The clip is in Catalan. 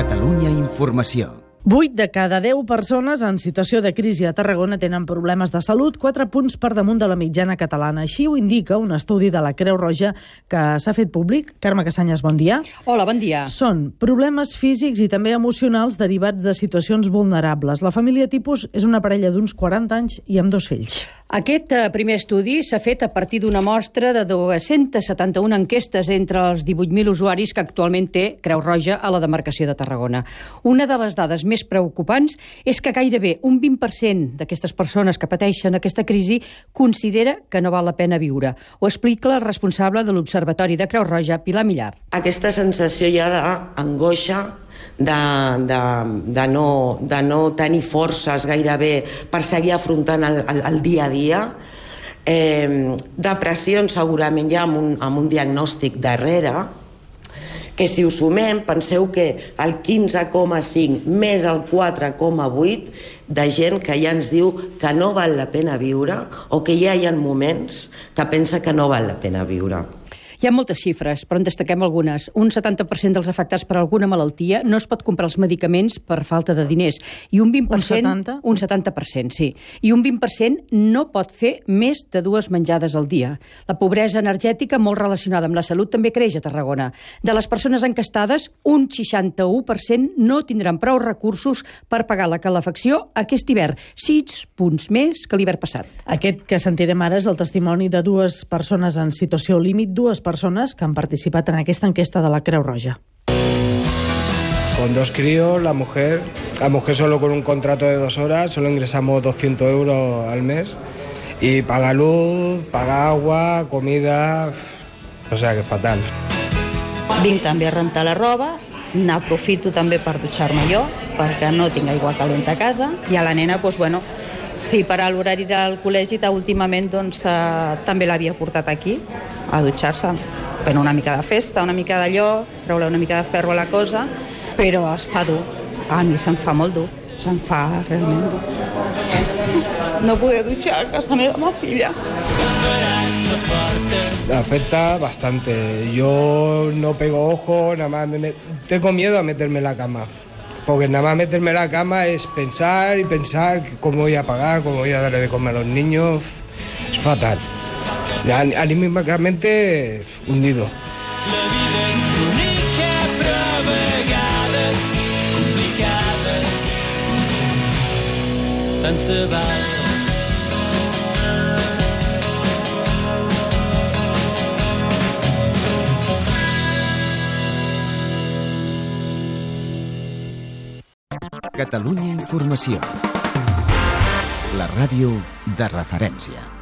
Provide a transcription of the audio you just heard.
Catalunya Informació. 8 de cada 10 persones en situació de crisi a Tarragona tenen problemes de salut, 4 punts per damunt de la mitjana catalana. Així ho indica un estudi de la Creu Roja que s'ha fet públic. Carme Casanyes, bon dia. Hola, bon dia. Són problemes físics i també emocionals derivats de situacions vulnerables. La família tipus és una parella d'uns 40 anys i amb dos fills. Aquest eh, primer estudi s'ha fet a partir d'una mostra de 271 enquestes entre els 18.000 usuaris que actualment té Creu Roja a la demarcació de Tarragona. Una de les dades més preocupants és que gairebé un 20% d'aquestes persones que pateixen aquesta crisi considera que no val la pena viure. Ho explica el responsable de l'Observatori de Creu Roja, Pilar Millar. Aquesta sensació ja d'angoixa, de, de, de, no, de no tenir forces gairebé per seguir afrontant el, el, el dia a dia, eh, depressions segurament ja amb un, amb un diagnòstic darrere, que si ho sumem, penseu que el 15,5 més el 4,8 de gent que ja ens diu que no val la pena viure o que ja hi ha moments que pensa que no val la pena viure. Hi ha moltes xifres, però en destaquem algunes. Un 70% dels afectats per alguna malaltia no es pot comprar els medicaments per falta de diners. I un 20%... Un 70? Un 70%, sí. I un 20% no pot fer més de dues menjades al dia. La pobresa energètica, molt relacionada amb la salut, també creix a Tarragona. De les persones encastades, un 61% no tindran prou recursos per pagar la calefacció aquest hivern, 6 punts més que l'hivern passat. Aquest que sentirem ara és el testimoni de dues persones en situació límit, dues persones persones que han participat en aquesta enquesta de la Creu Roja. Con dos críos, la mujer, la mujer solo con un contrato de dos horas, solo ingresamos 200 euros al mes y paga luz, paga agua, comida, o sea que fatal. Vinc també a rentar la roba, n'aprofito també per dutxar-me jo, perquè no tinc aigua calenta a casa, i a la nena, doncs, bueno, si per a l'horari del col·legi últimament doncs, eh, també l'havia portat aquí a dutxar-se. Fent una mica de festa, una mica d'allò, treure una mica de ferro a la cosa, però es fa dur. A mi se'm fa molt dur, se'm fa realment dur. No poder dutxar a casa meva la filla. Afecta bastante. Yo no pego ojo, nada más me tengo miedo a meterme en la cama. Porque nada más meterme en la cama es pensar y pensar cómo voy a pagar, cómo voy a darle de comer a los niños. Es fatal. Anímicamente hundido. Tant se val. Catalunya Informació. La ràdio de referència.